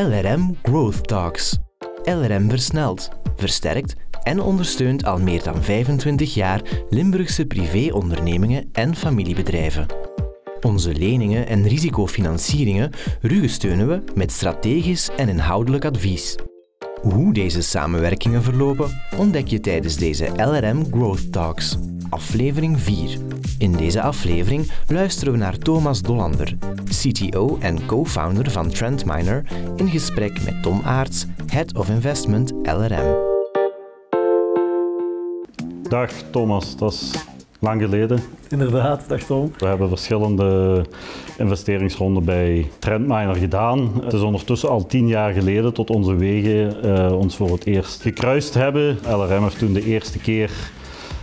LRM Growth Talks. LRM versnelt, versterkt en ondersteunt al meer dan 25 jaar Limburgse privéondernemingen en familiebedrijven. Onze leningen en risicofinancieringen ruggensteunen we met strategisch en inhoudelijk advies. Hoe deze samenwerkingen verlopen, ontdek je tijdens deze LRM Growth Talks, aflevering 4. In deze aflevering luisteren we naar Thomas Dollander, CTO en co-founder van Trendminer, in gesprek met Tom Aarts, Head of Investment LRM. Dag Thomas, dat is lang geleden. Inderdaad, dag Tom. We hebben verschillende investeringsronden bij Trendminer gedaan. Het is ondertussen al tien jaar geleden tot onze wegen uh, ons voor het eerst gekruist hebben. LRM heeft toen de eerste keer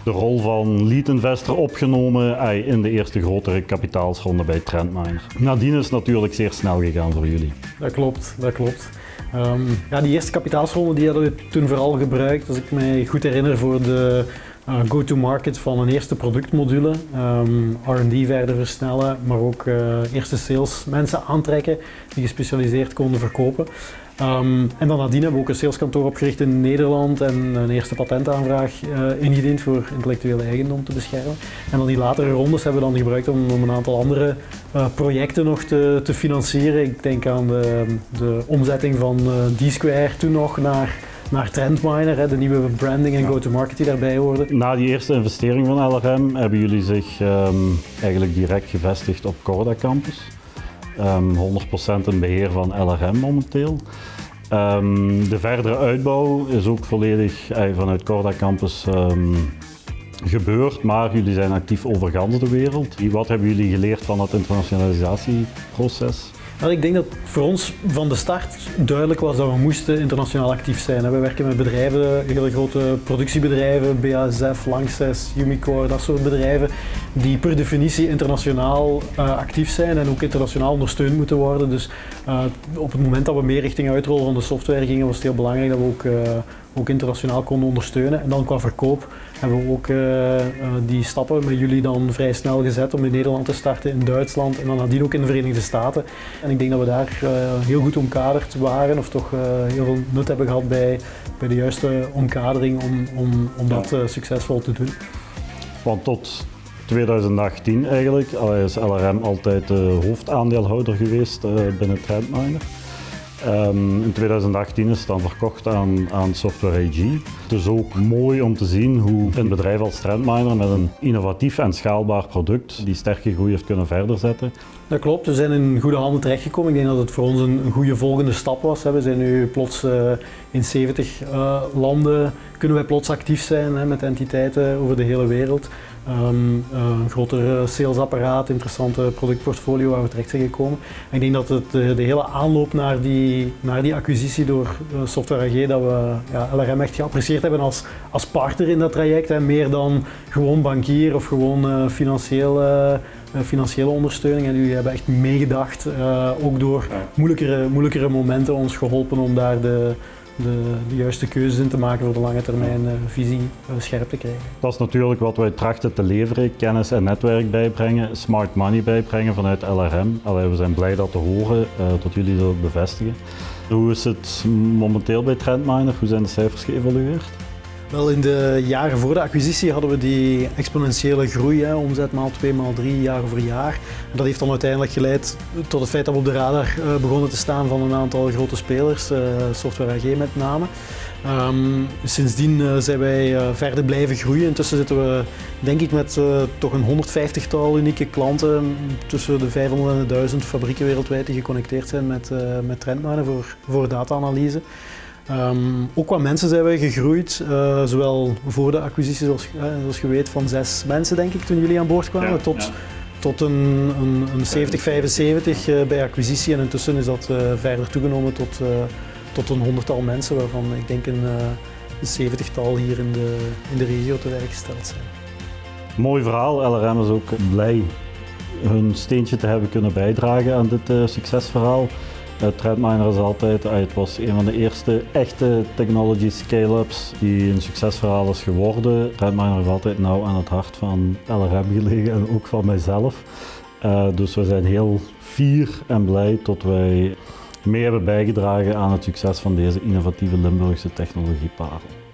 de rol van lead investor opgenomen in de eerste grotere kapitaalsronde bij Trendminer. Nadien is het natuurlijk zeer snel gegaan voor jullie. Dat klopt, dat klopt. Um, ja, die eerste kapitaalsronde die hadden we toen vooral gebruikt, als ik me goed herinner, voor de uh, go-to-market van een eerste productmodule, um, R&D verder versnellen, maar ook uh, eerste salesmensen aantrekken die gespecialiseerd konden verkopen. Um, en dan nadien hebben we ook een saleskantoor opgericht in Nederland en een eerste patentaanvraag uh, ingediend voor intellectuele eigendom te beschermen. En dan die latere rondes hebben we dan gebruikt om, om een aantal andere uh, projecten nog te, te, financieren. Ik denk aan de, de omzetting van uh, D-Square toen nog naar naar Trendminer, de nieuwe branding en go-to-market die daarbij hoorde. Na die eerste investering van LRM hebben jullie zich um, eigenlijk direct gevestigd op Corda Campus. Um, 100% in beheer van LRM momenteel. Um, de verdere uitbouw is ook volledig uh, vanuit Corda Campus gebeurd, maar jullie zijn actief over de wereld. Wat hebben jullie geleerd van het internationalisatieproces? Nou, ik denk dat voor ons van de start duidelijk was dat we moesten internationaal actief zijn. We werken met bedrijven, hele grote productiebedrijven, BASF, Lanxess, Umicore, dat soort bedrijven, die per definitie internationaal uh, actief zijn en ook internationaal ondersteund moeten worden. Dus uh, op het moment dat we meer richting uitrollen van de software gingen, was het heel belangrijk dat we ook, uh, ook internationaal konden ondersteunen. En dan qua verkoop hebben we ook die stappen met jullie dan vrij snel gezet om in Nederland te starten, in Duitsland en dan nadien ook in de Verenigde Staten. En ik denk dat we daar heel goed omkaderd waren of toch heel veel nut hebben gehad bij, bij de juiste omkadering om, om, om dat succesvol te doen. Want tot 2018 eigenlijk is LRM altijd de hoofdaandeelhouder geweest binnen Trendminer. Um, in 2018 is het dan verkocht aan, aan Software AG. Het is ook mooi om te zien hoe een bedrijf als Trendminer met een innovatief en schaalbaar product die sterke groei heeft kunnen verder zetten. Dat klopt, we zijn in goede handen terechtgekomen. Ik denk dat het voor ons een, goede volgende stap was. We zijn nu plots uh, in 70 uh, landen, kunnen wij plots actief zijn hè, met entiteiten over de hele wereld. Um, een groter salesapparaat, interessante productportfolio waar we terecht zijn gekomen. En ik denk dat het, de, de, hele aanloop naar die, naar die acquisitie door Software AG, dat we ja, LRM echt geapprecieerd hebben als, als partner in dat traject. Hè, meer dan gewoon bankier of gewoon uh, financieel, uh, financiële ondersteuning. En jullie hebben echt meegedacht, uh, ook door moeilijkere, moeilijkere momenten ons geholpen om daar de, de, de, juiste keuzes in te maken voor de lange termijn uh, visie uh, scherp te krijgen. Dat is natuurlijk wat wij trachten te leveren, kennis en netwerk bijbrengen, smart money bijbrengen vanuit LRM. Allee, we zijn blij dat te horen, uh, dat jullie dat bevestigen. Hoe is het momenteel bij Trendminer? Hoe zijn de cijfers geëvolueerd? Wel, in de jaren voor de acquisitie hadden we die exponentiële groei, hè, omzet maal 2, maal 3 jaar over jaar. En dat heeft dan uiteindelijk geleid tot het feit dat we op de radar uh, begonnen te staan van een aantal grote spelers, uh, Software AG met name. Um, sindsdien uh, zijn wij verder blijven groeien. Intussen zitten we, denk ik, met toch een 150-tal unieke klanten, tussen de 500 en de 1000 fabrieken wereldwijd die geconnecteerd zijn met, met Trendminer voor, voor data-analyse. Um, ook qua mensen zijn wij gegroeid, uh, zowel voor de acquisitie, zoals, uh, zoals je weet, van zes mensen denk ik toen jullie aan boord kwamen, ja, tot, ja. tot een, een, een 70, 75 uh, bij acquisitie en intussen is dat verder toegenomen tot, tot een honderdtal mensen, waarvan ik denk een, een zeventigtal hier in de, in de regio te werk gesteld zijn. Mooi verhaal, LRM is ook blij hun steentje te hebben kunnen bijdragen aan dit succesverhaal. Trendminer is altijd, het was een van de eerste echte technology scale-ups die een succesverhaal is geworden. Trendminer is altijd nauw aan het hart van LRM gelegen en ook van mijzelf. Uh, dus we zijn heel fier en blij dat wij mee hebben bijgedragen aan het succes van deze innovatieve Limburgse technologieparel.